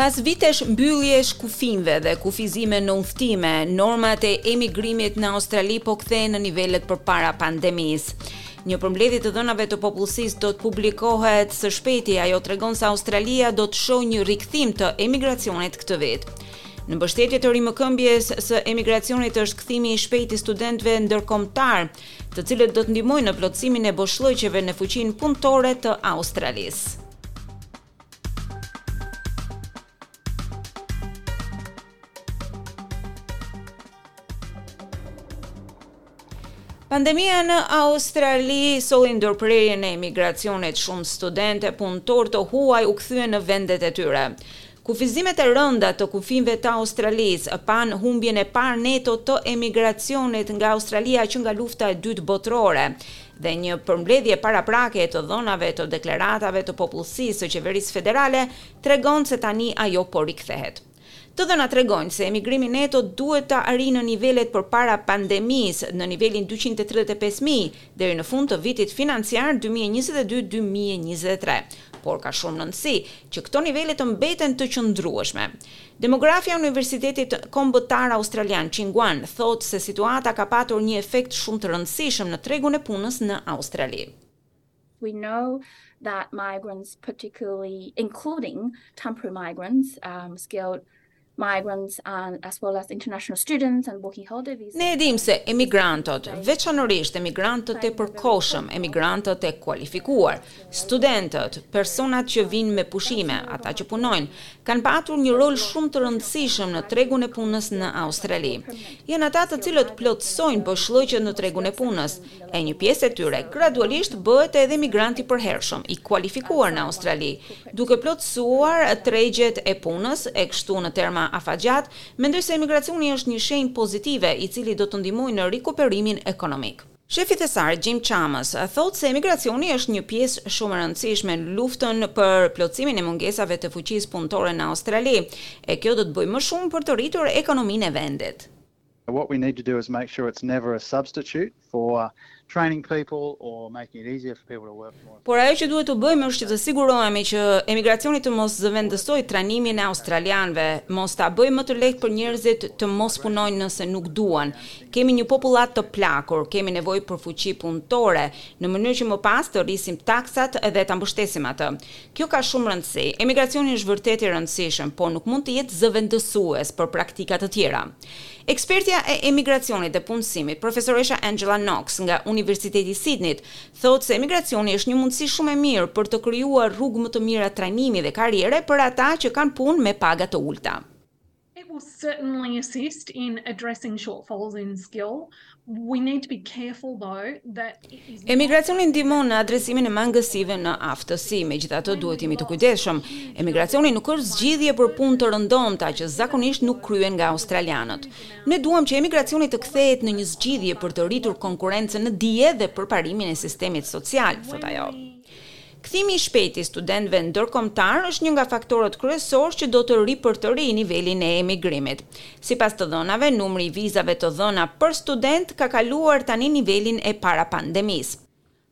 Pas vitesh mbylljesh kufinjve dhe kufizime në udhëtime, normat e emigrimit në Australi po kthehen në nivelet përpara pandemisë. Një përmbledhje e të dhënave të popullsisë do të publikohet së shpejti, ajo tregon se Australia do të shohë një rikthim të emigracionit këtë vit. Në mbështetje të rimëkëmbjes së emigracionit është kthimi i shpejtë i studentëve ndërkombëtarë, të cilët do të ndihmojnë në plotësimin e boshllëqeve në fuqinë punëtore të Australisë. Pandemia në Australi solli ndërprerjen e emigracionit, shumë studentë e punëtorë të huaj u kthyen në vendet e tyre. Kufizimet e rënda të kufinjve të Australisë panë humbjen e parë neto të emigracionit nga Australia që nga Lufta e Dytë Botërore dhe një përmbledhje paraprake e të dhënave të deklaratave të popullsisë së qeverisë federale tregon se tani ajo po rikthehet. Të dhënat tregojnë se emigrimi neto duhet të arrijë në nivelet përpara pandemisë, në nivelin dyqind e tridhjetë e pesë mijë, deri në fund të vitit financiar dy mijë e njëzet e dy dy mijë e njëzet e tre, por ka shumë rëndësi që këto nivele të mbeten të qëndrueshme. Demografja e Universitetit Kombëtar Australian, Qing Guan, thotë se situata ka patur një efekt shumë të rëndësishëm në tregun e punës në Australi. We know that migrants, particularly including temporary migrants, um, skilled migrants and as well as international students and working holiday visas. Ne e dimë se emigrantët, veçanërisht emigrantët e përkohshëm, emigrantët e kualifikuar, studentët, personat që vijnë me pushime, ata që punojnë, kanë patur një rol shumë të rëndësishëm në tregun e punës në Australi. Janë ata të cilët plotësojnë boshllëqet në tregun e punës, e një pjesë e tyre gradualisht bëhet edhe emigrant i përhershëm, i kualifikuar në Australi, duke plotësuar tregjet e punës e kështu në terma afatgjatë, mendoj se emigracioni është një shenjë pozitive, i cili do të ndihmojë në rikuperimin ekonomik. Shefi i thesarit Jim Chalmers thotë se emigracioni është një pjesë shumë e rëndësishme në luftën për plotësimin e mungesave të fuqisë punëtore në Australi, e kjo do të bëjë më shumë për të rritur ekonominë e vendit. What we need to do is make sure it's never a substitute for training people or making it easier for people to work more. Por ajo që duhet të bëjmë është që të sigurohemi që emigracioni të mos zëvendësojë trajnimin e australianëve, mos ta bëjmë më të lehtë për njerëzit të mos punojnë nëse nuk duan. Kemi një popullatë të plakur, kemi nevojë për fuqi punëtore, në mënyrë që më pas të rrisim taksat dhe ta mbështesim atë. Kjo ka shumë rëndësi. Emigracioni është vërtet i rëndësishëm, por nuk mund të jetë zëvendësues për praktika të tjera. Ekspertja e emigracionit dhe punësimit, profesoresha Angela Knox nga Universiteti i Sidnit, thotë se emigracioni është një mundësi shumë e mirë për të krijuar rrugë më të mira trajnimi dhe karriere për ata që kanë punë me paga të ulëta. It will certainly assist in addressing shortfalls in skill. We need to be careful though that Emigracioni ndihmon në adresimin e mangësive në aftësi, megjithatë duhet jemi të kujdesshëm. Emigracioni nuk është zgjidhje për punë të rëndomta që zakonisht nuk kryhen nga australianët. Ne duam që emigracioni të kthehet në një zgjidhje për të rritur konkurrencën në dije dhe përparimin e sistemit social, thotë ajo. Kthimi i shpejtë i studentëve ndërkombëtarë është një nga faktorët kryesorë që do të ripërtërijë nivelin e emigrimit. Sipas të dhënave, numri i vizave të dhëna për studentë ka kaluar tani nivelin e para pandemisë.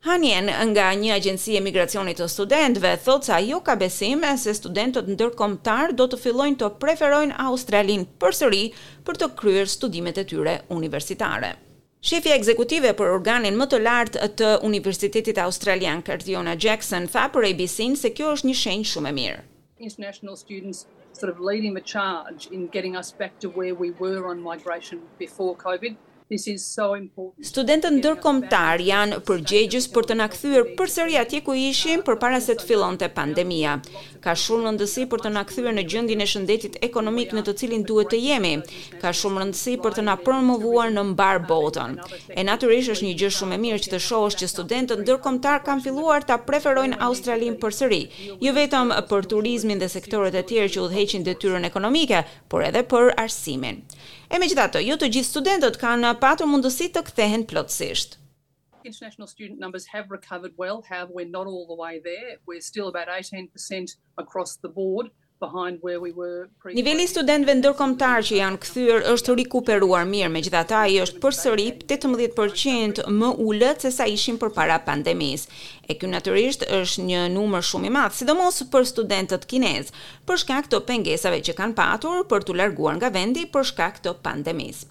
Han Yen nga një agjenci e migracionit të studentëve thotë se ajo ka besim se studentët ndërkombëtarë do të fillojnë të preferojnë Australinë përsëri për të kryer studimet e tyre universitare. Shefja ekzekutive për organin më të lartë të Universitetit Australian Catriona Jackson tha për ABC-në se kjo është një shenjë shumë e mirë. international students sort of leading the charge in getting us back to where we were on migration before covid, this is so important. Studentët ndërkombëtarë janë përgjegjës për të na kthyer përsëri atje ku ishim përpara se të fillonte pandemia. Ka shumë rëndësi për të na kthyer në gjendjen e shëndetit ekonomik në të cilin duhet të jemi. Ka shumë rëndësi për të na promovuar në mbarë botën. E natyrisht është një gjë shumë e mirë që të shohësh që studentët ndërkombëtarë kanë filluar ta preferojnë Australinë përsëri, jo vetëm për turizmin dhe sektorët e tjerë që udhëheqin detyrën ekonomike, por edhe për arsimin. E megjithatë, jo të gjithë studentët kanë patur mundësi të kthehen plotësisht. International student numbers have recovered well, however we're not all the way there. We're still about 18% across the board. Niveli i studentëve ndërkombëtarë që janë kthyer është rikuperuar mirë, megjithatë ai është përsëri 18% më i ulët se sa ishim përpara pandemisë. E ky natyrisht është një numër shumë i madh, sidomos për studentët kinezë, për shkak të pengesave që kanë patur për t'u larguar nga vendi për shkak të pandemisë.